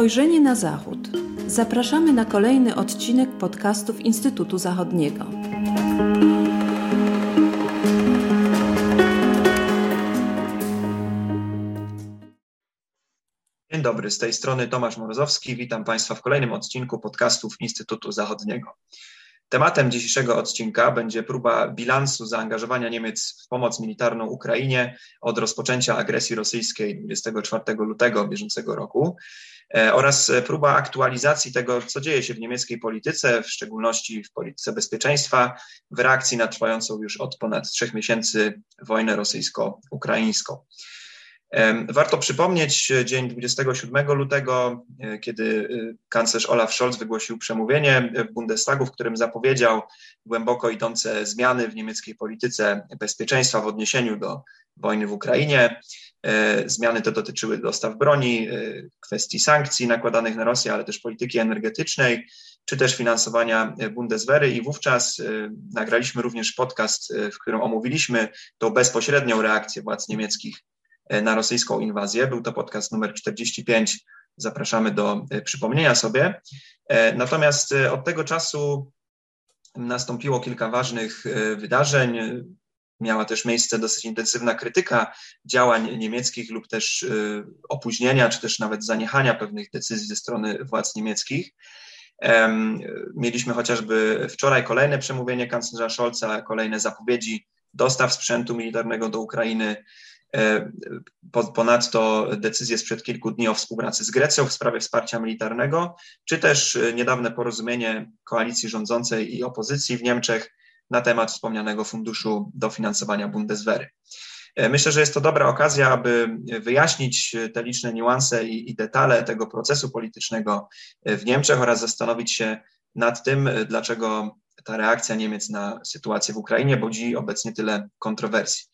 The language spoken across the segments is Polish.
Spojrzenie na Zachód. Zapraszamy na kolejny odcinek podcastów Instytutu Zachodniego. Dzień dobry, z tej strony Tomasz Morozowski. Witam Państwa w kolejnym odcinku podcastów Instytutu Zachodniego. Tematem dzisiejszego odcinka będzie próba bilansu zaangażowania Niemiec w pomoc militarną Ukrainie od rozpoczęcia agresji rosyjskiej 24 lutego bieżącego roku oraz próba aktualizacji tego, co dzieje się w niemieckiej polityce, w szczególności w polityce bezpieczeństwa, w reakcji na trwającą już od ponad trzech miesięcy wojnę rosyjsko-ukraińską. Warto przypomnieć e, dzień 27 lutego, e, kiedy e, kanclerz Olaf Scholz wygłosił przemówienie w Bundestagu, w którym zapowiedział głęboko idące zmiany w niemieckiej polityce bezpieczeństwa w odniesieniu do wojny w Ukrainie. Zmiany te dotyczyły dostaw broni, kwestii sankcji nakładanych na Rosję, ale też polityki energetycznej, czy też finansowania Bundeswehry i wówczas nagraliśmy również podcast, w którym omówiliśmy tą bezpośrednią reakcję władz niemieckich E, na rosyjską inwazję. Był to podcast numer 45. Zapraszamy do e, przypomnienia sobie. E, natomiast od tego czasu nastąpiło kilka ważnych wydarzeń. Miała też miejsce dosyć intensywna krytyka działań niemieckich lub też opóźnienia, czy też nawet zaniechania pewnych decyzji ze strony władz niemieckich. Mieliśmy chociażby wczoraj kolejne przemówienie kanclerza Scholza, kolejne zapowiedzi dostaw sprzętu militarnego do Ukrainy. E, ponadto decyzje sprzed kilku dni o współpracy z Grecją w sprawie wsparcia militarnego, czy też e, niedawne porozumienie koalicji rządzącej i opozycji w Niemczech na temat wspomnianego funduszu dofinansowania Bundeswehry. E, myślę, że jest to dobra okazja, aby wyjaśnić te liczne niuanse i, i detale tego procesu politycznego w Niemczech oraz zastanowić się nad tym, dlaczego ta reakcja Niemiec na sytuację w Ukrainie budzi obecnie tyle kontrowersji.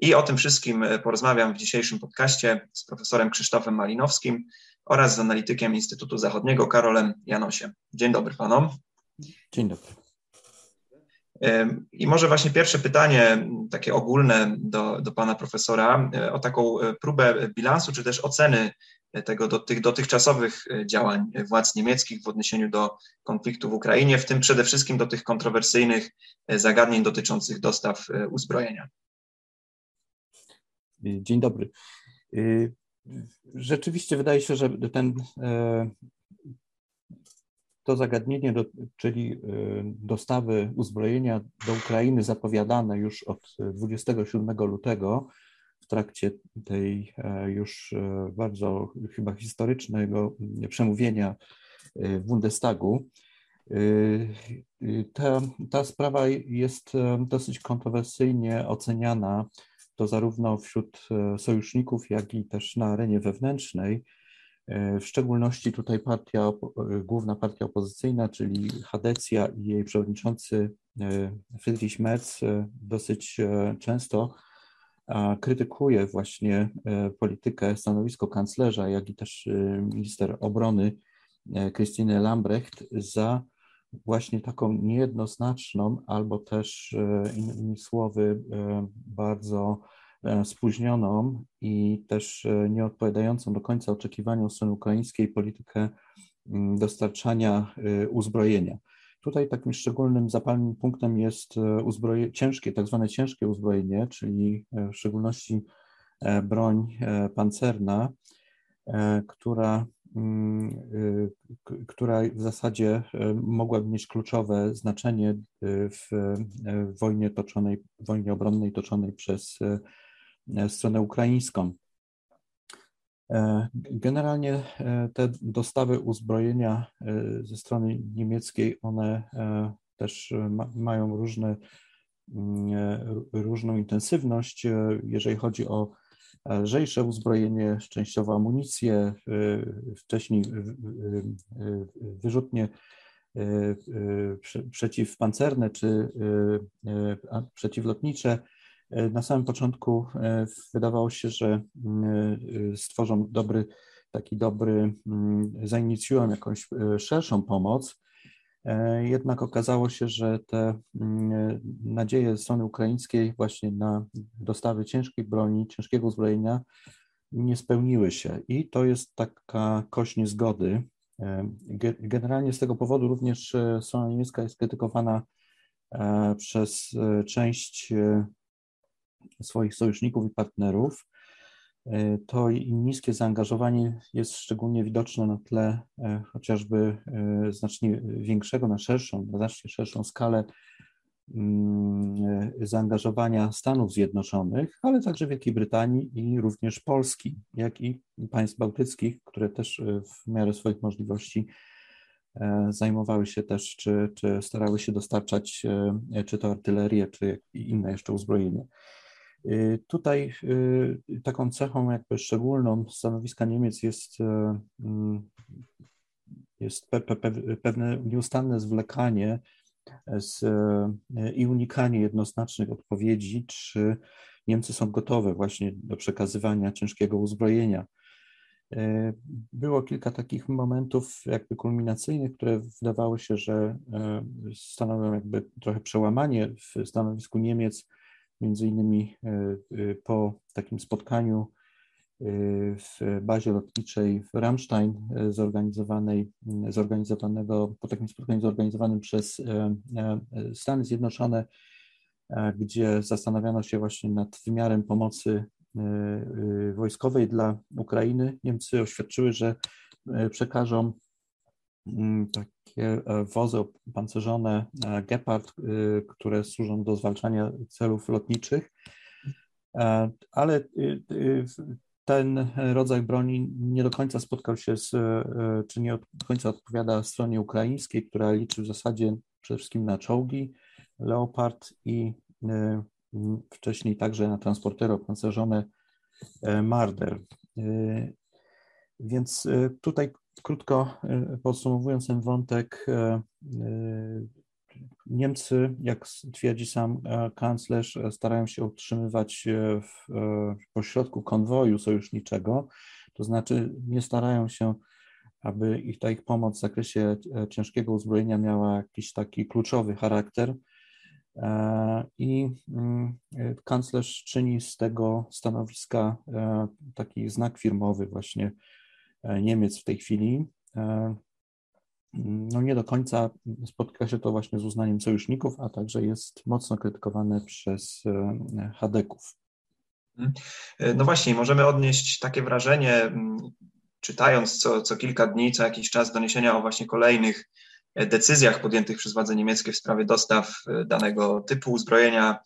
I o tym wszystkim e, porozmawiam w dzisiejszym podcaście z profesorem Krzysztofem Malinowskim oraz z analitykiem Instytutu Zachodniego Karolem Janosiem. Dzień dobry panom. Dzień dobry. I może właśnie pierwsze pytanie, takie ogólne do, do pana profesora, e, o taką e, próbę bilansu, czy też oceny tego, do tych dotychczasowych działań władz niemieckich w odniesieniu do konfliktu w Ukrainie, w tym przede wszystkim do tych kontrowersyjnych zagadnień dotyczących dostaw uzbrojenia. Dzień dobry. Y, rzeczywiście wydaje się, że ten, e, to zagadnienie, czyli y, dostawy uzbrojenia do Ukrainy zapowiadane już od 27 lutego w trakcie tej e, już e, bardzo chyba historycznego przemówienia w Bundestagu, ta, ta sprawa jest dosyć kontrowersyjnie oceniana to zarówno wśród e, sojuszników, jak i też na arenie wewnętrznej. E, w szczególności tutaj partia, e, główna partia opozycyjna, czyli Hadecja i jej przewodniczący Friedrich Merz dosyć często krytykuje właśnie politykę, stanowisko kanclerza, jak i też minister obrony Christine Lambrecht za właśnie taką niejednoznaczną, albo też e, innymi słowy e, bardzo e, spóźnioną i też nie odpowiadającą do końca oczekiwaniom strony ukraińskiej politykę mm, dostarczania uzbrojenia. Tutaj takim szczególnym zapalnym punktem jest uzbroje, ciężkie, tak zwane ciężkie uzbrojenie, czyli w szczególności broń pancerna, która Mm, która w zasadzie mogłaby mieć kluczowe znaczenie w wojnie toczonej, wojnie obronnej toczonej przez stronę ukraińską. E, generalnie e, te dostawy uzbrojenia ze strony niemieckiej, one e, też mają różne, mm, różną intensywność, jeżeli chodzi o lżejsze uzbrojenie, częściowo amunicję, wcześniej wyrzutnie przeciwpancerne czy przeciwlotnicze. Na samym początku wydawało się, że stworzą dobry, taki dobry, zainicjują jakąś szerszą pomoc, E, jednak okazało się, że te mm, nadzieje strony ukraińskiej właśnie na dostawy ciężkiej broni, ciężkiego uzbrojenia nie spełniły się. I to jest taka kość niezgody. Generalnie z tego powodu również strona niemiecka jest krytykowana przez część swoich sojuszników i partnerów. E, to niskie zaangażowanie jest szczególnie widoczne na tle e, chociażby e, znacznie większego, na szerszą, na znacznie szerszą skalę mm, zaangażowania Stanów Zjednoczonych, ale także Wielkiej Brytanii i również Polski, jak i państw bałtyckich, które też w miarę swoich możliwości zajmowały się też, czy, czy starały się dostarczać czy to artylerię, czy inne jeszcze uzbrojenie. Y, tutaj y, taką cechą jakby szczególną stanowiska Niemiec jest, y, mm, jest pewne nieustanne zwlekanie z, i unikanie jednoznacznych odpowiedzi, czy Niemcy są gotowe właśnie do przekazywania ciężkiego uzbrojenia. Było kilka takich momentów jakby kulminacyjnych, które wydawało się, że stanowią jakby trochę przełamanie w stanowisku Niemiec między innymi e, e, po takim spotkaniu e, w bazie lotniczej w Ramstein zorganizowanej, zorganizowanego, po takim spotkaniu zorganizowanym przez Stany Zjednoczone, gdzie zastanawiano się właśnie nad wymiarem pomocy wojskowej dla Ukrainy. Niemcy oświadczyły, że przekażą takie e, wozy opancerzone e, Gepard, y, które służą do zwalczania celów lotniczych, e, ale y, y, ten rodzaj broni nie do końca spotkał się z, czy nie do końca odpowiada stronie ukraińskiej, która liczy w zasadzie przede wszystkim na czołgi Leopard i wcześniej także na transportery opancerzone Marder. Więc tutaj Krótko e, podsumowując ten wątek, e, e, Niemcy, jak twierdzi sam kanclerz, starają się utrzymywać w pośrodku konwoju sojuszniczego, to znaczy nie starają się, aby ich, ta ich pomoc w zakresie ciężkiego uzbrojenia miała jakiś taki kluczowy charakter. I mm, kanclerz czyni z tego stanowiska taki znak firmowy właśnie Niemiec w tej chwili. E, no nie do końca spotyka się to właśnie z uznaniem sojuszników, a także jest mocno krytykowane przez e, Hadeków. Mhm. No właśnie, możemy odnieść takie wrażenie, czytając co, co kilka dni, co jakiś czas doniesienia o właśnie kolejnych decyzjach podjętych przez władze niemieckie w sprawie dostaw danego typu uzbrojenia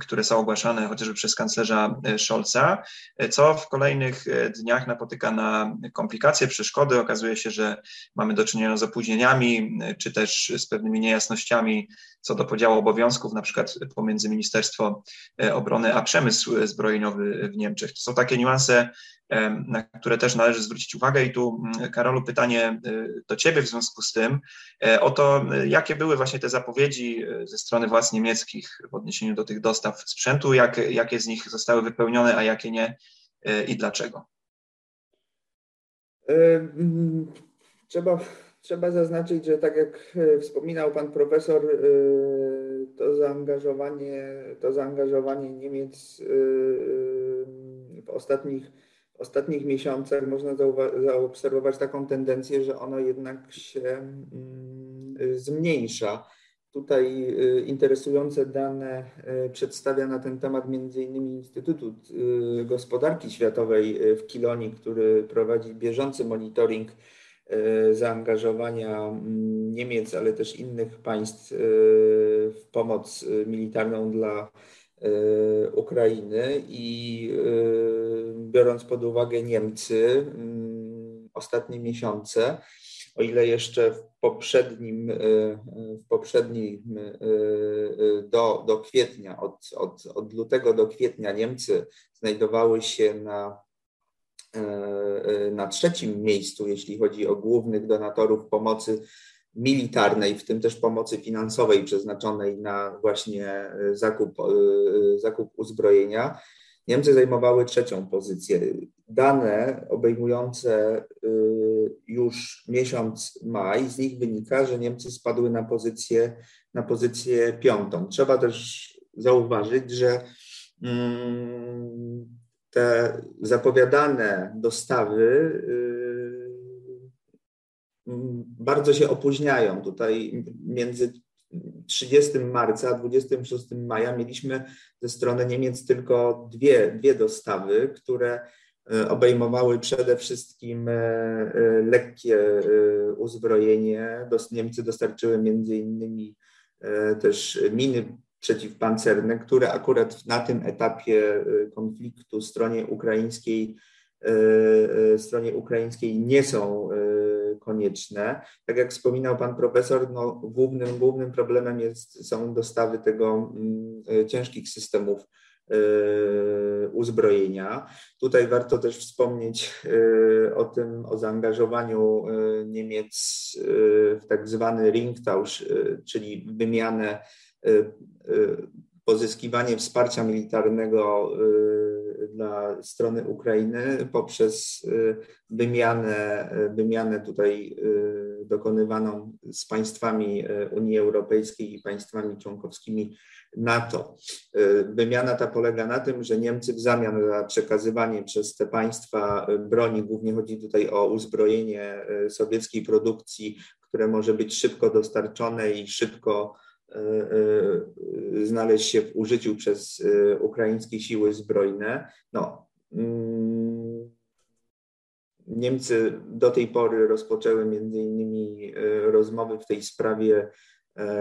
które są ogłaszane chociażby przez kanclerza e, Scholza, e, co w kolejnych e, dniach napotyka na komplikacje, przeszkody. Okazuje się, że mamy do czynienia z opóźnieniami, czy też z pewnymi niejasnościami co do podziału obowiązków, na przykład pomiędzy Ministerstwo Obrony a przemysł zbrojeniowy w Niemczech. To są takie niuanse, na które też należy zwrócić uwagę. I tu, mm, Karolu, pytanie do Ciebie w związku z tym o to, jakie były właśnie te zapowiedzi ze strony władz niemieckich w odniesieniu do tych dostaw sprzętu, jak, jakie z nich zostały wypełnione, a jakie nie e, i dlaczego? E, mm, trzeba, trzeba zaznaczyć, że tak jak e, wspominał pan profesor, to zaangażowanie, to zaangażowanie Niemiec w ostatnich, w ostatnich miesiącach można zaobserwować taką tendencję, że ono jednak się mm, zmniejsza. Tutaj y, interesujące dane y, przedstawia na ten temat m.in. Instytutu y, Gospodarki Światowej w Kilonii, który prowadzi bieżący monitoring zaangażowania mm, Niemiec, ale też innych państw w pomoc militarną dla Ukrainy i biorąc pod uwagę Niemcy, mm, ostatnie miesiące, o ile jeszcze w poprzednim, e, w poprzednim e, e, do, do kwietnia, od, od, od lutego do kwietnia Niemcy znajdowały się na, na trzecim miejscu, jeśli chodzi o głównych donatorów pomocy militarnej, w tym też pomocy finansowej przeznaczonej na właśnie zakup, zakup uzbrojenia. Niemcy zajmowały trzecią pozycję. Dane obejmujące y, już miesiąc maj, z nich wynika, że Niemcy spadły na pozycję, na pozycję piątą. Trzeba też zauważyć, że mm, te zapowiadane dostawy bardzo się opóźniają. Tutaj między 30 marca a 26 maja mieliśmy ze strony Niemiec tylko dwie, dwie dostawy, które e, obejmowały przede wszystkim e, e, lekkie uzbrojenie. Niemcy dostarczyły między innymi też miny przeciwpancerne, które akurat na tym etapie konfliktu stronie ukraińskiej, stronie ukraińskiej nie są konieczne. Tak jak wspominał pan profesor, no, głównym, głównym problemem jest, są dostawy tego mm, e, ciężkich systemów e, uzbrojenia. Tutaj warto też wspomnieć e, o tym, o zaangażowaniu Niemiec w tak zwany Ringtausch, czyli wymianę, pozyskiwanie wsparcia militarnego dla strony Ukrainy poprzez y, wymianę, wymianę tutaj y, dokonywaną z państwami y, Unii Europejskiej i państwami członkowskimi NATO. Wymiana ta polega na tym, że Niemcy w zamian za przekazywanie przez te państwa broni, głównie chodzi tutaj o uzbrojenie sowieckiej produkcji, które może być szybko dostarczone i szybko znaleźć się w użyciu przez e, ukraińskie siły zbrojne. No, mm, Niemcy do tej pory rozpoczęły między innymi rozmowy w tej sprawie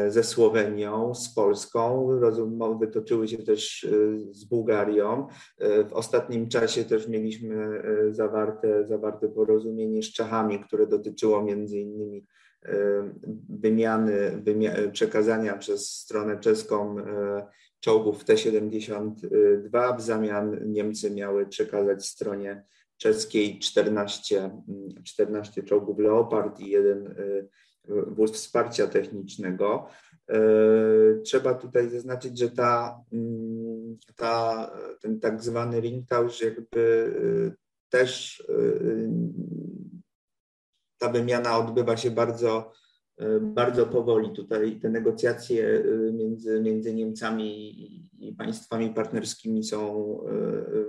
ze Słowenią, z Polską. Rozmowy toczyły się też z Bułgarią. W ostatnim czasie też mieliśmy zawarte, zawarte porozumienie z Czechami, które dotyczyło między innymi wymiany, przekazania przez stronę czeską e, czołgów T-72. W zamian Niemcy miały przekazać stronie czeskiej 14, 14 czołgów Leopard i jeden e, wóz wsparcia technicznego. E, trzeba tutaj zaznaczyć, że ta, mm, ta, ten tak zwany ringtausch jakby też ta wymiana odbywa się bardzo, e, bardzo powoli. Tutaj te negocjacje e, między, między Niemcami i państwami partnerskimi są e,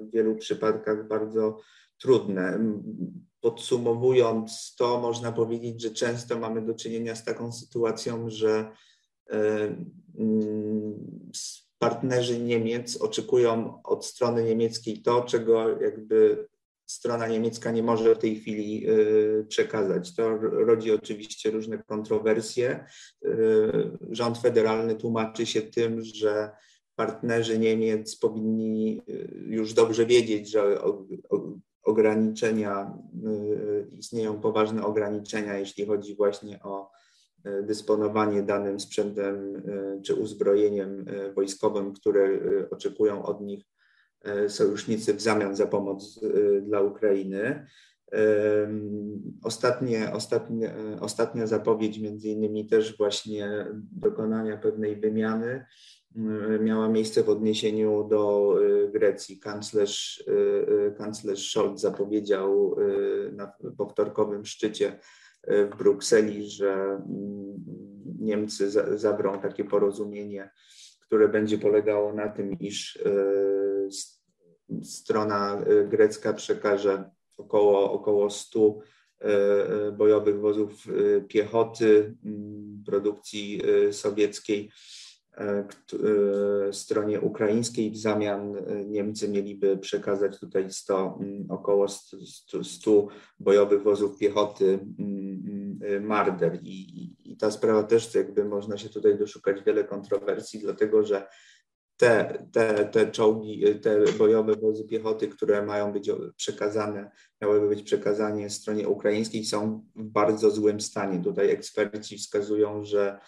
w wielu przypadkach bardzo trudne. Podsumowując to, można powiedzieć, że często mamy do czynienia z taką sytuacją, że partnerzy Niemiec oczekują od strony niemieckiej to, czego jakby strona niemiecka nie może w tej chwili y, przekazać. To rodzi oczywiście różne kontrowersje. Y, rząd federalny tłumaczy się tym, że partnerzy Niemiec powinni y, już dobrze wiedzieć, że ograniczenia, istnieją poważne ograniczenia, jeśli chodzi właśnie o dysponowanie danym sprzętem czy uzbrojeniem wojskowym, które oczekują od nich sojusznicy w zamian za pomoc e, dla Ukrainy. Ostatnie, ostatnie, ostatnia zapowiedź, między innymi też właśnie dokonania pewnej wymiany, e, miała miejsce w odniesieniu do Grecji. Kanclerz, kanclerz Scholz zapowiedział na powtorkowym szczycie w Brukseli, że mm, Niemcy zawrą takie porozumienie, które będzie polegało na tym, iż strona y, grecka przekaże około, około 100 y, y, bojowych wozów piechoty mm, produkcji sowieckiej stronie ukraińskiej. W zamian Niemcy mieliby przekazać tutaj 100, mm, około 100, 100 bojowych wozów piechoty mm, Marder. I, I ta sprawa też jakby można się tutaj doszukać wiele kontrowersji, dlatego że te, te, te czołgi, te bojowe wozy piechoty, które mają być przekazane, miałyby być przekazane stronie ukraińskiej, są w bardzo złym stanie. Tutaj eksperci wskazują, że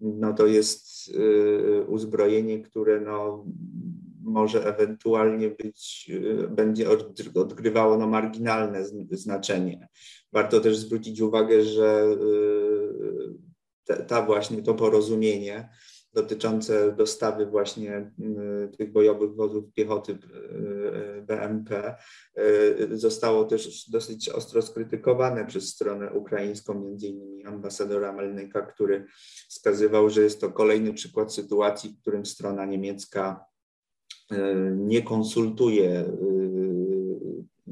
no to jest y, uzbrojenie, które no, może ewentualnie być, y, będzie odgrywało no, marginalne znaczenie. Warto też zwrócić uwagę, że y, ta właśnie to porozumienie dotyczące dostawy właśnie y, tych bojowych wozów piechoty y, BMP y, zostało też dosyć ostro skrytykowane przez stronę ukraińską, między innymi ambasadora Melnyka, który wskazywał, że jest to kolejny przykład sytuacji, w którym strona niemiecka nie konsultuje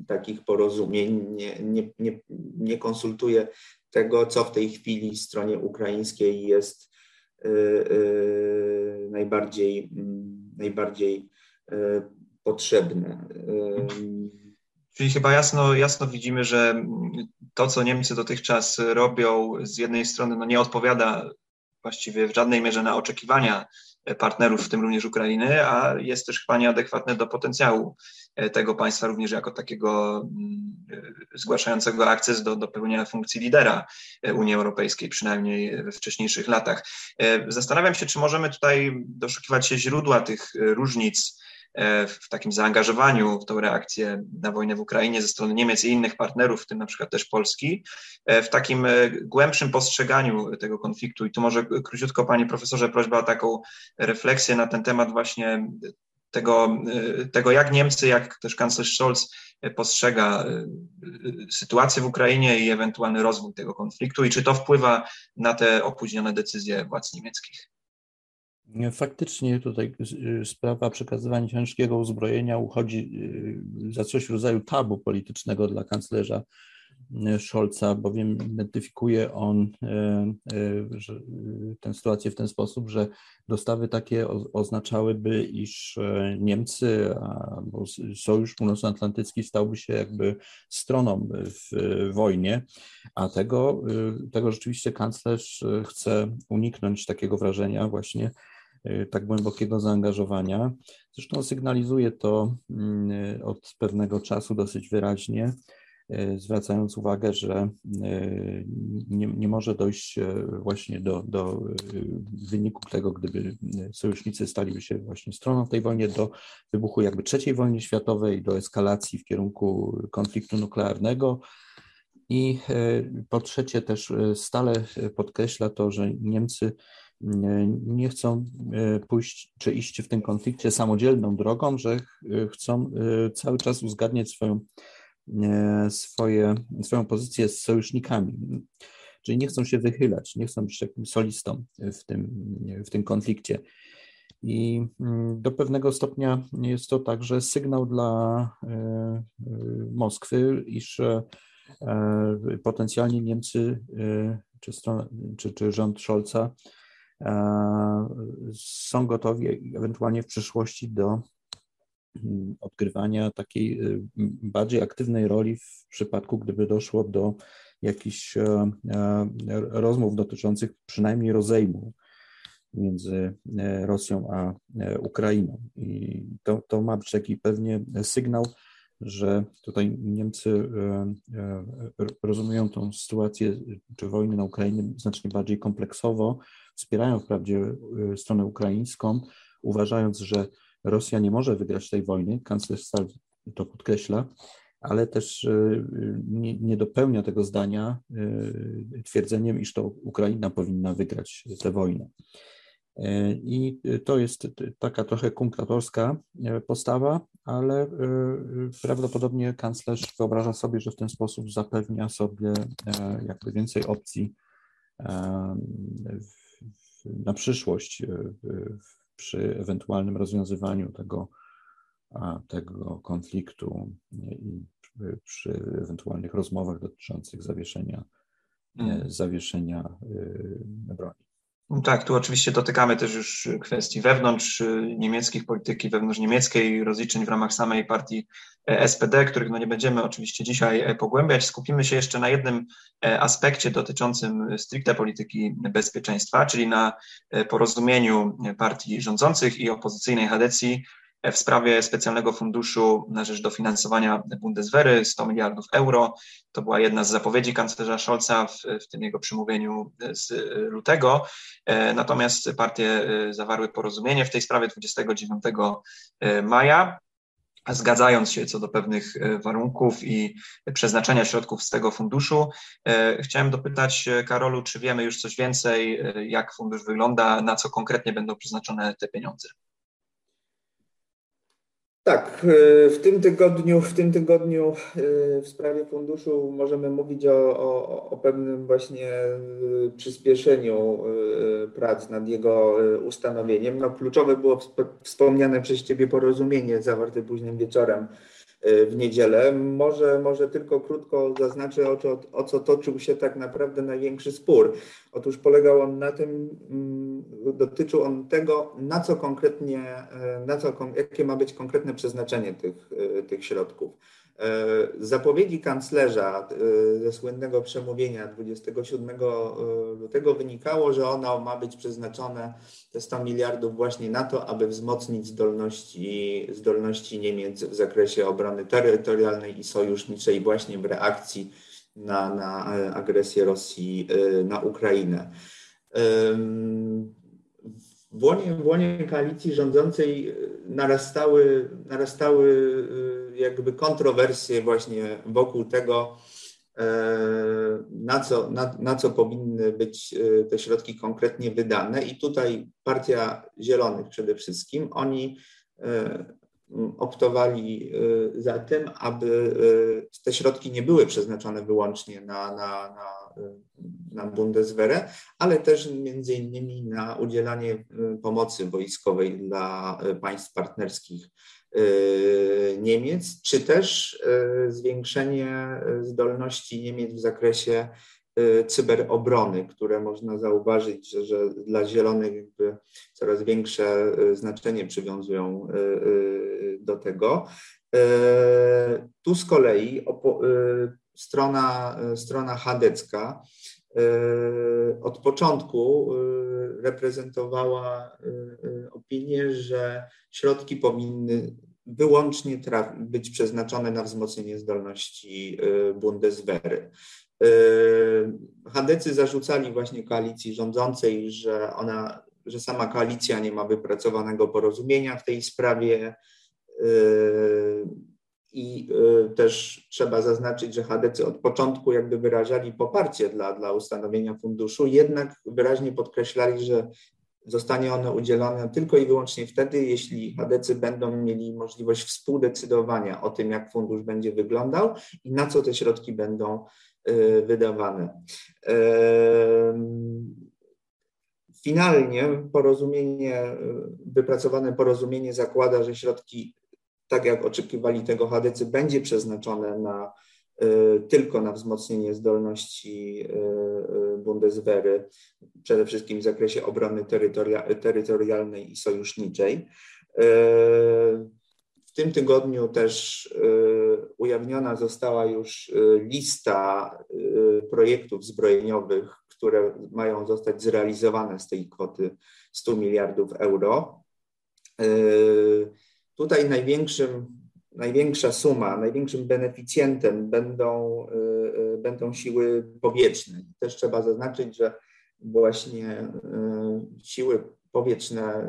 takich porozumień, nie, nie, nie, nie konsultuje tego, co w tej chwili stronie ukraińskiej jest najbardziej, mm, najbardziej potrzebne. Czyli chyba jasno, jasno widzimy, że to, co Niemcy dotychczas robią, z jednej strony no nie odpowiada właściwie w żadnej mierze na oczekiwania partnerów, w tym również Ukrainy, a jest też chyba nieadekwatne do potencjału tego państwa, również jako takiego mm, zgłaszającego akces do, do pełnienia funkcji lidera Unii Europejskiej, przynajmniej we wcześniejszych latach. Zastanawiam się, czy możemy tutaj doszukiwać się źródła tych różnic E, w takim zaangażowaniu w tą reakcję na wojnę w Ukrainie ze strony Niemiec i innych partnerów, w tym na przykład też Polski, e, w takim e, głębszym postrzeganiu tego konfliktu. I tu może króciutko, panie profesorze, prośba o taką refleksję na ten temat właśnie tego, tego jak Niemcy, jak też kanclerz Scholz postrzega sytuację w Ukrainie i ewentualny rozwój tego konfliktu i czy to wpływa na te opóźnione decyzje władz niemieckich. Faktycznie tutaj y, sprawa przekazywania ciężkiego uzbrojenia uchodzi y, za coś w rodzaju tabu politycznego dla kanclerza y, Scholza, bowiem identyfikuje on tę sytuację w ten sposób, że dostawy takie oznaczałyby, iż e, Niemcy albo Sojusz Północnoatlantycki stałby się jakby stroną w wojnie, a tego, tego rzeczywiście kanclerz chce uniknąć takiego wrażenia właśnie, tak głębokiego zaangażowania. Zresztą sygnalizuje to mm, od pewnego czasu dosyć wyraźnie, y, zwracając uwagę, że y, nie, nie może dojść właśnie do, do wyniku tego, gdyby sojusznicy staliby się właśnie stroną tej wojnie, do wybuchu jakby trzeciej wojny światowej, do eskalacji w kierunku konfliktu nuklearnego. I po trzecie też stale podkreśla to, że Niemcy nie chcą e, pójść czy iść w tym konflikcie samodzielną drogą, że chcą e, cały czas uzgadniać swoją, e, swoje, swoją pozycję z sojusznikami. Czyli nie chcą się wychylać, nie chcą być takim solistą w tym, w tym konflikcie. I mm, do pewnego stopnia jest to także sygnał dla Moskwy, iż potencjalnie Niemcy czy, strona, czy, czy rząd Scholza są gotowi ewentualnie w przyszłości do mm, odgrywania takiej y, bardziej aktywnej roli w przypadku, gdyby doszło do jakichś e, e, rozmów dotyczących przynajmniej rozejmu między e, Rosją a Ukrainą. I to, to ma być taki pewnie sygnał, że tutaj Niemcy rozumieją tą sytuację czy wojny na Ukrainie znacznie bardziej kompleksowo wspierają wprawdzie y, stronę ukraińską, uważając, że Rosja nie może wygrać tej wojny. Kanclerz Stal to podkreśla, ale też y, nie, nie, dopełnia tego zdania y, twierdzeniem, iż to Ukraina powinna wygrać tę wojnę. I to jest taka trochę kunklatorska postawa, ale prawdopodobnie kanclerz wyobraża sobie, że w ten sposób zapewnia sobie jakby więcej opcji na przyszłość e, przy ewentualnym rozwiązywaniu tego, tego konfliktu i przy ewentualnych rozmowach dotyczących zawieszenia, mm. zawieszenia e, broni. Tak, tu oczywiście dotykamy też już kwestii wewnątrz y, niemieckich polityki, wewnątrz niemieckiej, rozliczeń w ramach samej partii e, SPD, których no nie będziemy oczywiście dzisiaj e, pogłębiać. Skupimy się jeszcze na jednym e, aspekcie dotyczącym stricte polityki bezpieczeństwa, czyli na porozumieniu partii rządzących i opozycyjnej Hadecji w sprawie specjalnego funduszu na rzecz dofinansowania Bundeswehry 100 miliardów euro. To była jedna z zapowiedzi kanclerza Scholza w, w tym jego przemówieniu z lutego. E, natomiast partie e, zawarły porozumienie w tej sprawie 29 e, maja zgadzając się co do pewnych warunków i przeznaczenia środków z tego funduszu. Chciałem dopytać Karolu, czy wiemy już coś więcej, jak fundusz wygląda, na co konkretnie będą przeznaczone te pieniądze? Tak, e, w tym tygodniu, w tym tygodniu e, w sprawie funduszu możemy mówić o, o, o pewnym właśnie e, przyspieszeniu prac nad jego ustanowieniem. No, kluczowe było wspomniane przez Ciebie porozumienie zawarte późnym wieczorem w niedzielę. Może, może tylko krótko zaznaczę, o, o co toczył się tak naprawdę największy spór. Otóż polegał on na tym, mm, dotyczył on tego, na co konkretnie, na co, jakie ma być konkretne przeznaczenie tych, tych środków. E, zapowiedzi kanclerza e, ze słynnego przemówienia 27 e, lutego wynikało, że ono ma być przeznaczone te 100 miliardów właśnie na to, aby wzmocnić zdolności, zdolności Niemiec w zakresie obrony terytorialnej i sojuszniczej właśnie w reakcji na, na agresję Rosji na Ukrainę. W łonie, w łonie koalicji rządzącej narastały, narastały jakby kontrowersje właśnie wokół tego, e, na co, na, na co powinny być e, te środki konkretnie wydane. I tutaj Partia Zielonych przede wszystkim, oni e, optowali za tym, aby te środki nie były przeznaczone wyłącznie na, na, na, na Bundeswehrę, ale też między innymi na udzielanie pomocy wojskowej dla państw partnerskich Niemiec, czy też y, zwiększenie zdolności Niemiec w zakresie y, cyberobrony, które można zauważyć, że, że dla zielonych coraz większe znaczenie przywiązują do tego. Tu z kolei strona, strona chadecka od początku reprezentowała opinię, że środki powinny wyłącznie być przeznaczone na wzmocnienie zdolności Bundeswehry. Hadecy zarzucali właśnie koalicji rządzącej, że ona, że sama koalicja nie ma wypracowanego porozumienia w tej sprawie. Y, I też trzeba zaznaczyć, że Hadecy od początku jakby wyrażali poparcie dla, dla ustanowienia funduszu, jednak wyraźnie podkreślali, że Zostanie ono udzielone tylko i wyłącznie wtedy, jeśli chadecy będą mieli możliwość współdecydowania o tym, jak fundusz będzie wyglądał i na co te środki będą y, wydawane. Finalnie porozumienie, y, wypracowane porozumienie zakłada, że środki, tak jak oczekiwali tego chadecy, będzie przeznaczone na Y, tylko na wzmocnienie zdolności y, y, Bundeswehry, przede wszystkim w zakresie obrony terytorialnej i sojuszniczej. W tym tygodniu też ujawniona została już lista projektów zbrojeniowych, które mają zostać zrealizowane z tej kwoty 100 miliardów euro. Tutaj największym największa suma, największym beneficjentem będą, y, y, będą siły powietrzne. Też trzeba zaznaczyć, że właśnie y, siły powietrzne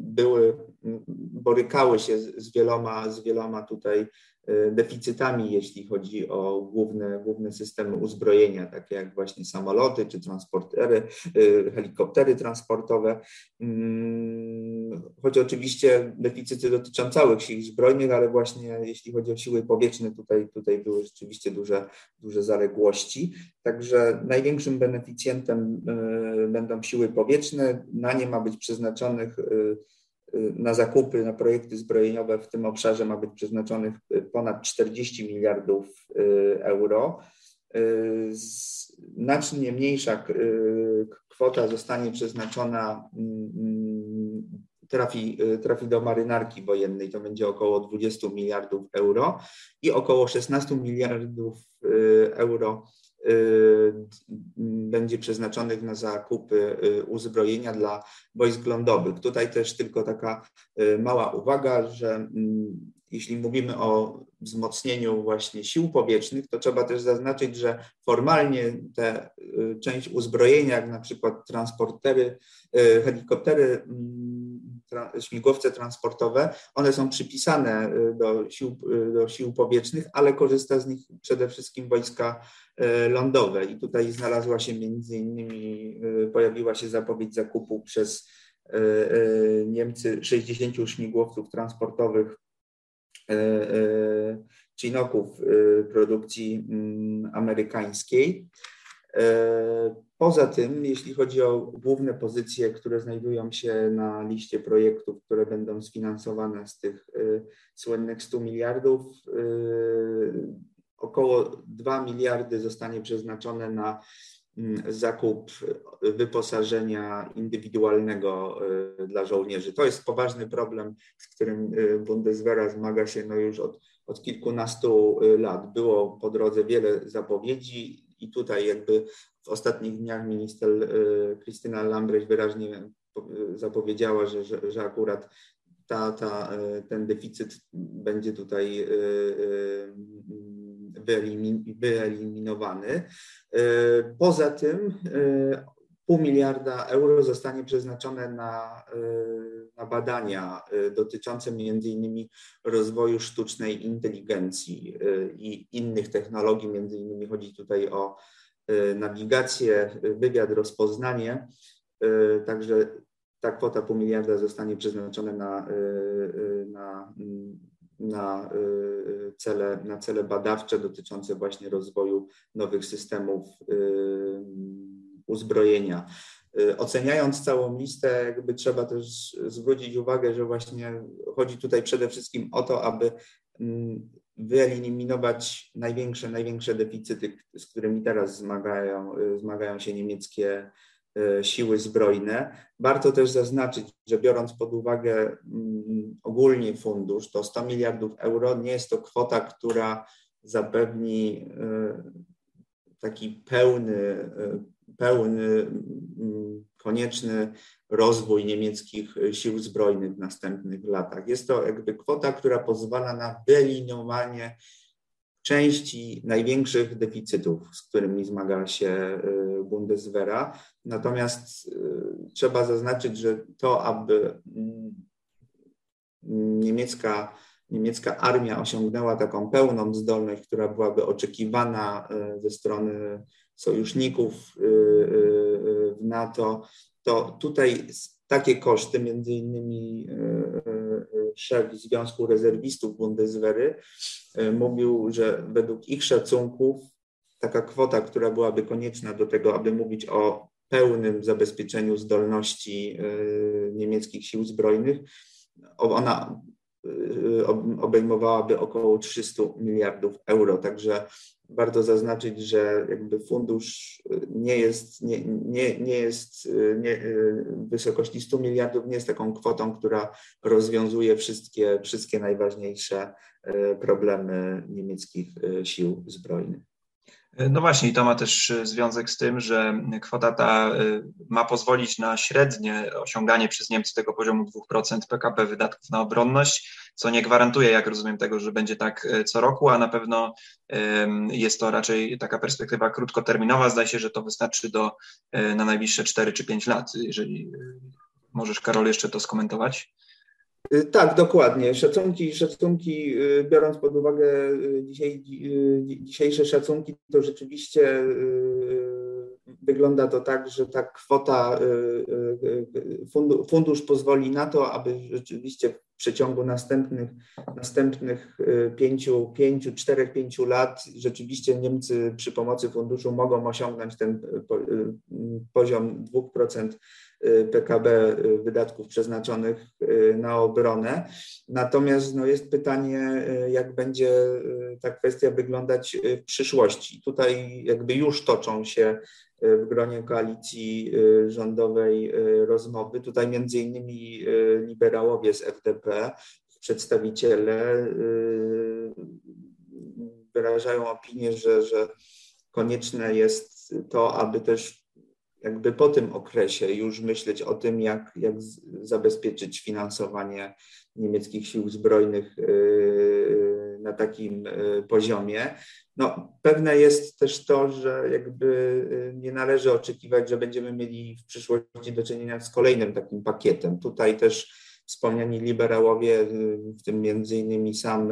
były, borykały się z wieloma, z wieloma tutaj deficytami, jeśli chodzi o główne, główne systemy uzbrojenia, takie jak właśnie samoloty czy transportery, helikoptery transportowe. Mm, choć oczywiście deficyty dotyczą całych sił zbrojnych, ale właśnie jeśli chodzi o siły powietrzne, tutaj, tutaj były rzeczywiście duże, duże zaległości. Także największym beneficjentem e, będą siły powietrzne. Na nie ma być przeznaczonych na zakupy, na projekty zbrojeniowe w tym obszarze ma być przeznaczonych ponad 40 miliardów euro. Znacznie mniejsza kwota zostanie przeznaczona, mm, trafi, trafi do marynarki wojennej, to będzie około 20 miliardów euro i około 16 miliardów euro Y, będzie przeznaczonych na zakupy y, uzbrojenia dla wojsk lądowych. Tutaj też tylko taka y, mała uwaga, że mm, jeśli mówimy o wzmocnieniu właśnie sił powietrznych, to trzeba też zaznaczyć, że formalnie te część uzbrojenia, jak na przykład transportery, helikoptery mm, śmigłowce transportowe, one są przypisane y, do sił, y, do sił powietrznych, ale korzysta z nich przede wszystkim wojska y, lądowe. I tutaj znalazła się między innymi, pojawiła się zapowiedź zakupu przez Niemcy 60 śmigłowców transportowych Chinoków produkcji mm, amerykańskiej. Poza tym, jeśli chodzi o główne pozycje, które znajdują się na liście projektów, które będą sfinansowane z tych słynnych 100 miliardów, około 2 miliardy zostanie przeznaczone na mm, zakup wyposażenia indywidualnego dla żołnierzy. To jest poważny problem, z którym Bundeswehra zmaga się no już od, od kilkunastu lat. Było po drodze wiele zapowiedzi i tutaj jakby w ostatnich dniach minister Krystyna Lambrecht wyraźnie zapowiedziała, że, że, że akurat ta, ta, ten deficyt będzie tutaj wyeliminowany. E, poza tym e, pół miliarda euro zostanie przeznaczone na, e, na badania dotyczące między innymi rozwoju sztucznej inteligencji i innych technologii, innymi chodzi tutaj o nawigację, wywiad, rozpoznanie. Także ta kwota pół miliarda zostanie przeznaczona na, na na y, cele, na cele badawcze dotyczące właśnie rozwoju nowych systemów y, uzbrojenia. Y, oceniając całą listę, jakby trzeba też zwrócić uwagę, że właśnie chodzi tutaj przede wszystkim o to, aby mm, wyeliminować największe, największe deficyty, z którymi teraz zmagają, zmagają się niemieckie E, siły zbrojne. Warto też zaznaczyć, że biorąc pod uwagę mm, ogólnie fundusz, to 100 miliardów euro nie jest to kwota, która zapewni taki pełny, pełny, mm, konieczny rozwój niemieckich sił zbrojnych w następnych latach. Jest to jakby kwota, która pozwala na wyeliminowanie części największych deficytów, z którymi zmaga się y, Bundeswehra. Natomiast y, trzeba zaznaczyć, że to, aby mm, niemiecka, niemiecka armia osiągnęła taką pełną zdolność, która byłaby oczekiwana y, ze strony sojuszników w NATO, to tutaj takie koszty, między innymi e, szef Związku Rezerwistów Bundeswehry mówił, że według ich szacunków taka kwota, która byłaby konieczna do tego, aby mówić o pełnym zabezpieczeniu zdolności niemieckich sił zbrojnych, ona obejmowałaby około 300 miliardów euro. Także warto zaznaczyć, że jakby fundusz nie jest, nie, nie, nie jest nie, w wysokości 100 miliardów, nie jest taką kwotą, która rozwiązuje wszystkie, wszystkie najważniejsze problemy niemieckich sił zbrojnych. No właśnie, i to ma też związek z tym, że kwota ta e, ma pozwolić na średnie osiąganie przez Niemcy tego poziomu 2% PKB wydatków na obronność, co nie gwarantuje, jak rozumiem, tego, że będzie tak e, co roku, a na pewno jest to raczej taka perspektywa krótkoterminowa. Zdaje się, że to wystarczy do, e, na najbliższe 4 czy 5 lat. Jeżeli możesz, Karol, jeszcze to skomentować. Y, tak, dokładnie. Szacunki, szacunki, y, biorąc pod uwagę y, dzisiaj, dzisiejsze szacunki, to rzeczywiście wygląda to tak, że ta kwota, fundusz pozwoli na to, aby rzeczywiście w przeciągu następnych, następnych pięciu, pięciu, czterech, pięciu lat rzeczywiście Niemcy przy pomocy funduszu mogą osiągnąć ten poziom 2% PKB y, wydatków przeznaczonych y, na obronę. Natomiast no, jest pytanie, y, jak będzie ta kwestia wyglądać w przyszłości. Tutaj jakby już toczą się w gronie koalicji rządowej rozmowy. Tutaj między innymi liberałowie z FDP, przedstawiciele wyrażają opinię, że, że konieczne jest to, aby też jakby po tym okresie już myśleć o tym, jak, jak zabezpieczyć finansowanie niemieckich sił zbrojnych yy, na takim yy, poziomie. No, pewne jest też to, że jakby yy, nie należy oczekiwać, że będziemy mieli w przyszłości do czynienia z kolejnym takim pakietem. Tutaj też wspomniani liberałowie, w tym między innymi sam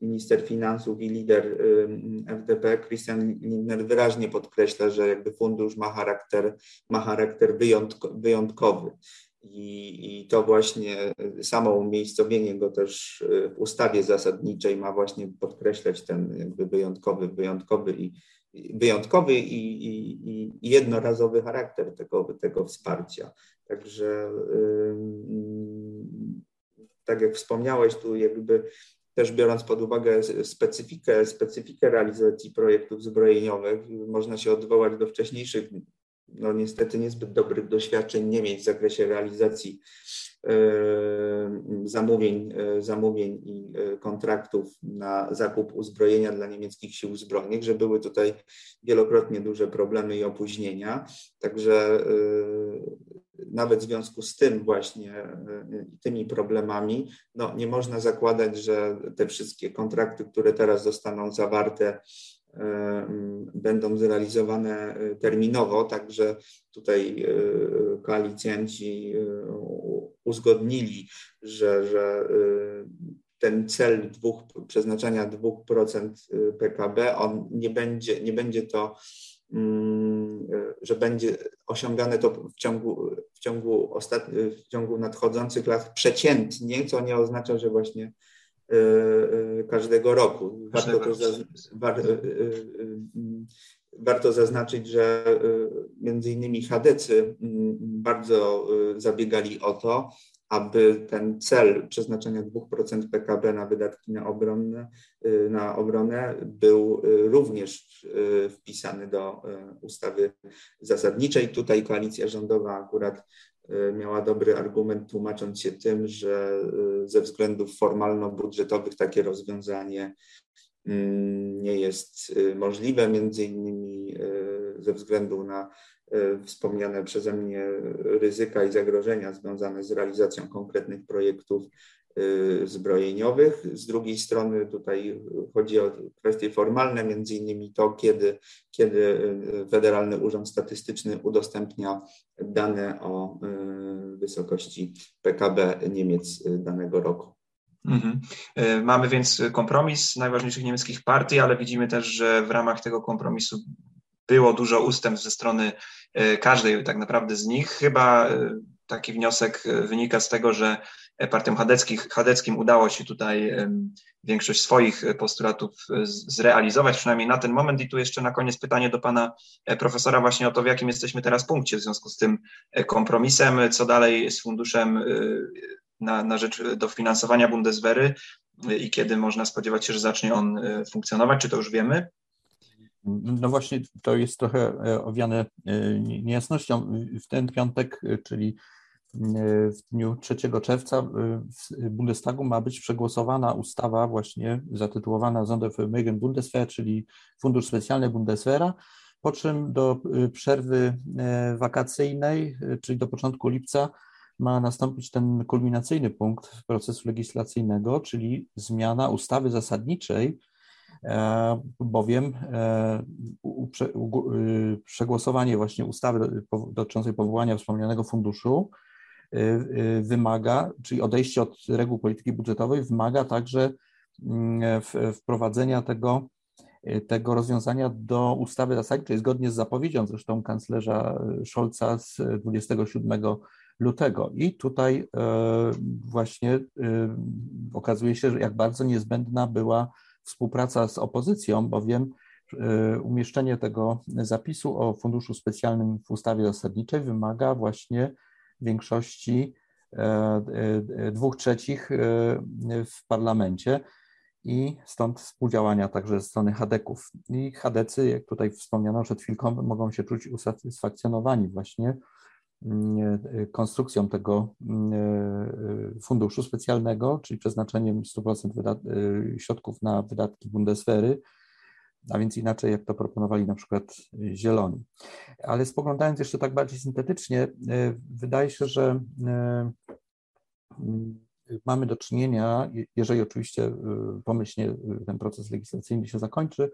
minister finansów i lider FDP, Christian Lindner, wyraźnie podkreśla, że jakby fundusz ma charakter, ma charakter wyjątkowy. I, I to właśnie samo umiejscowienie go też w ustawie zasadniczej ma właśnie podkreślać ten jakby wyjątkowy, wyjątkowy i wyjątkowy i, i, i jednorazowy charakter tego, tego wsparcia. Także tak jak wspomniałeś, tu jakby też biorąc pod uwagę specyfikę, specyfikę realizacji projektów zbrojeniowych, można się odwołać do wcześniejszych, no niestety niezbyt dobrych doświadczeń Niemiec w zakresie realizacji zamówień, zamówień i kontraktów na zakup uzbrojenia dla niemieckich sił zbrojnych, że były tutaj wielokrotnie duże problemy i opóźnienia. Także nawet w związku z tym właśnie tymi problemami, no nie można zakładać, że te wszystkie kontrakty, które teraz zostaną zawarte, będą zrealizowane terminowo, także tutaj koalicjanci uzgodnili, że, że ten cel dwóch, przeznaczania 2% PKB, on nie będzie, nie będzie to, że będzie osiągane to w ciągu, w ciągu, ostatni, w ciągu nadchodzących lat przeciętnie, co nie oznacza, że właśnie każdego roku. Warto, to warto zaznaczyć, że między innymi chadecy bardzo zabiegali o to, aby ten cel przeznaczenia 2% PKB na wydatki na obronę, na obronę był również wpisany do ustawy zasadniczej. Tutaj koalicja rządowa akurat miała dobry argument, tłumacząc się tym, że ze względów formalno-budżetowych takie rozwiązanie mm, nie jest e, możliwe, między innymi ze względu na wspomniane przeze mnie ryzyka i zagrożenia związane z realizacją konkretnych projektów Y, zbrojeniowych. Z drugiej strony tutaj chodzi o kwestie formalne, między innymi to, kiedy, kiedy y, Federalny Urząd Statystyczny udostępnia dane o y, wysokości PKB Niemiec danego roku. Mhm. Mamy więc kompromis najważniejszych niemieckich partii, ale widzimy też, że w ramach tego kompromisu było dużo ustępstw ze strony każdej tak naprawdę z nich. Chyba taki wniosek wynika z tego, że partiom chadeckim udało się tutaj większość swoich postulatów zrealizować, przynajmniej na ten moment. I tu jeszcze na koniec pytanie do pana e, profesora właśnie o to, w jakim jesteśmy teraz punkcie w związku z tym e, kompromisem, co dalej z funduszem e, na, na rzecz dofinansowania Bundeswehry i kiedy można spodziewać się, że zacznie on funkcjonować, czy to już wiemy? No właśnie, to jest trochę owiane niejasnością. W ten piątek, czyli w dniu 3 czerwca w Bundestagu ma być przegłosowana ustawa właśnie zatytułowana Sondervermögen Bundeswehr, czyli Fundusz Specjalny Bundeswehra, po czym do przerwy e, wakacyjnej, czyli do początku lipca, ma nastąpić ten kulminacyjny punkt procesu legislacyjnego, czyli zmiana ustawy zasadniczej, e, bowiem e, y, przegłosowanie właśnie ustawy dotyczącej powołania wspomnianego funduszu Y, y, wymaga, czyli odejście od reguł polityki budżetowej wymaga także mm, wprowadzenia tego, tego rozwiązania do ustawy zasadniczej, zgodnie z zapowiedzią zresztą kanclerza Scholza z 27 lutego. I tutaj właśnie okazuje się, jak bardzo niezbędna była współpraca z opozycją, bowiem umieszczenie tego zapisu o funduszu specjalnym w ustawie zasadniczej wymaga właśnie większości e, e, dwóch trzecich e, w parlamencie i stąd współdziałania także ze strony Hadeków. I Hadecy, jak tutaj wspomniano przed chwilką, mogą się czuć usatysfakcjonowani właśnie konstrukcją tego mm, funduszu specjalnego, czyli przeznaczeniem 100% środków na wydatki Bundeswehry, a więc inaczej jak to proponowali na przykład zieloni. Ale spoglądając jeszcze tak bardziej syntetycznie, wydaje się, że y, mamy do czynienia, jeżeli oczywiście pomyślnie ten proces legislacyjny się zakończy,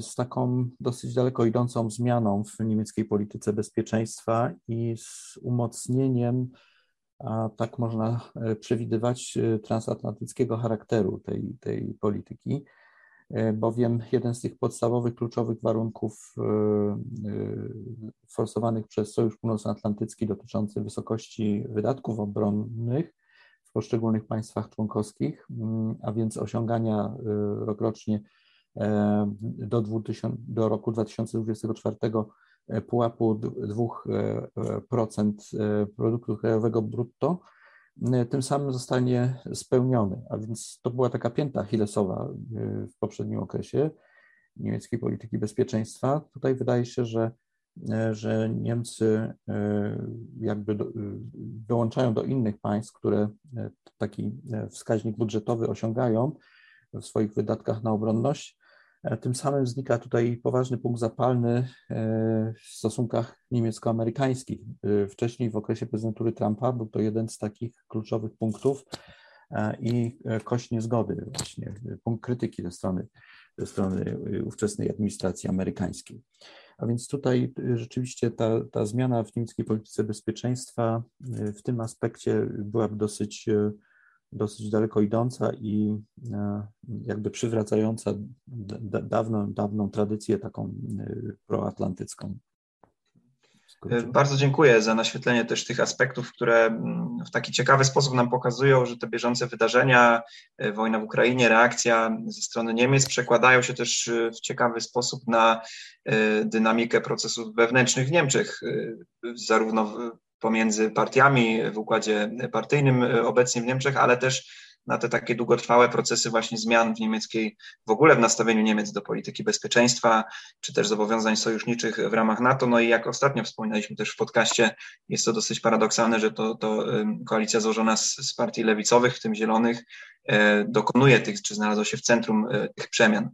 z taką dosyć daleko idącą zmianą w niemieckiej polityce bezpieczeństwa i z umocnieniem, a tak można przewidywać, transatlantyckiego charakteru tej, tej polityki. bowiem jeden z tych podstawowych, kluczowych warunków forsowanych przez Sojusz Północnoatlantycki dotyczący wysokości wydatków obronnych w poszczególnych państwach członkowskich, mm, a więc osiągania rokrocznie do, 2000, do roku 2024 pułapu 2% produktu krajowego brutto, tym samym zostanie spełniony. A więc to była taka pięta achillesowa w poprzednim okresie niemieckiej polityki bezpieczeństwa. Tutaj wydaje się, że, że Niemcy jakby do, dołączają do innych państw, które taki wskaźnik budżetowy osiągają w swoich wydatkach na obronność E, tym samym znika tutaj poważny punkt zapalny e, w stosunkach niemiecko-amerykańskich. E, wcześniej w okresie prezydentury Trumpa był to jeden z takich kluczowych punktów i kość niezgody, właśnie punkt krytyki ze strony, ze strony ówczesnej administracji amerykańskiej. A więc tutaj rzeczywiście ta, ta zmiana w niemieckiej polityce bezpieczeństwa w tym aspekcie byłaby dosyć dosyć daleko idąca i e, jakby przywracająca dawną, dawną tradycję taką e, proatlantycką. E, bardzo dziękuję za naświetlenie też tych aspektów, które mm, w taki ciekawy sposób nam pokazują, że te bieżące wydarzenia, wojna w Ukrainie, reakcja ze strony Niemiec przekładają się też w ciekawy sposób na dynamikę procesów wewnętrznych w Niemczech, zarówno pomiędzy partiami w układzie partyjnym e, obecnie w Niemczech, ale też na te takie długotrwałe procesy właśnie zmian w niemieckiej, w ogóle w nastawieniu Niemiec do polityki bezpieczeństwa, czy też zobowiązań sojuszniczych w ramach NATO. No i jak ostatnio wspominaliśmy też w podcaście, jest to dosyć paradoksalne, że to, to koalicja złożona z, z partii lewicowych, w tym zielonych, e, dokonuje tych, czy znalazła się w centrum e, tych przemian.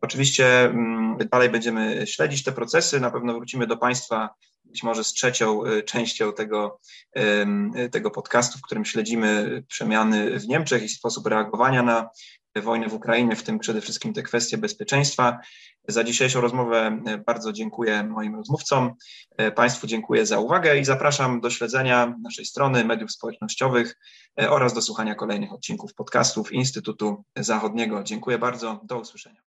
Oczywiście mm, dalej będziemy śledzić te procesy, na pewno wrócimy do Państwa być może z trzecią y, częścią tego, tego podcastu, w którym śledzimy przemiany w Niemczech i sposób reagowania na wojnę w Ukrainie, w tym przede wszystkim te kwestie bezpieczeństwa. Za dzisiejszą rozmowę y, bardzo dziękuję moim rozmówcom. Y, państwu dziękuję za uwagę i zapraszam do śledzenia naszej strony mediów społecznościowych oraz do słuchania kolejnych odcinków podcastów Instytutu Zachodniego. Dziękuję bardzo. Do usłyszenia.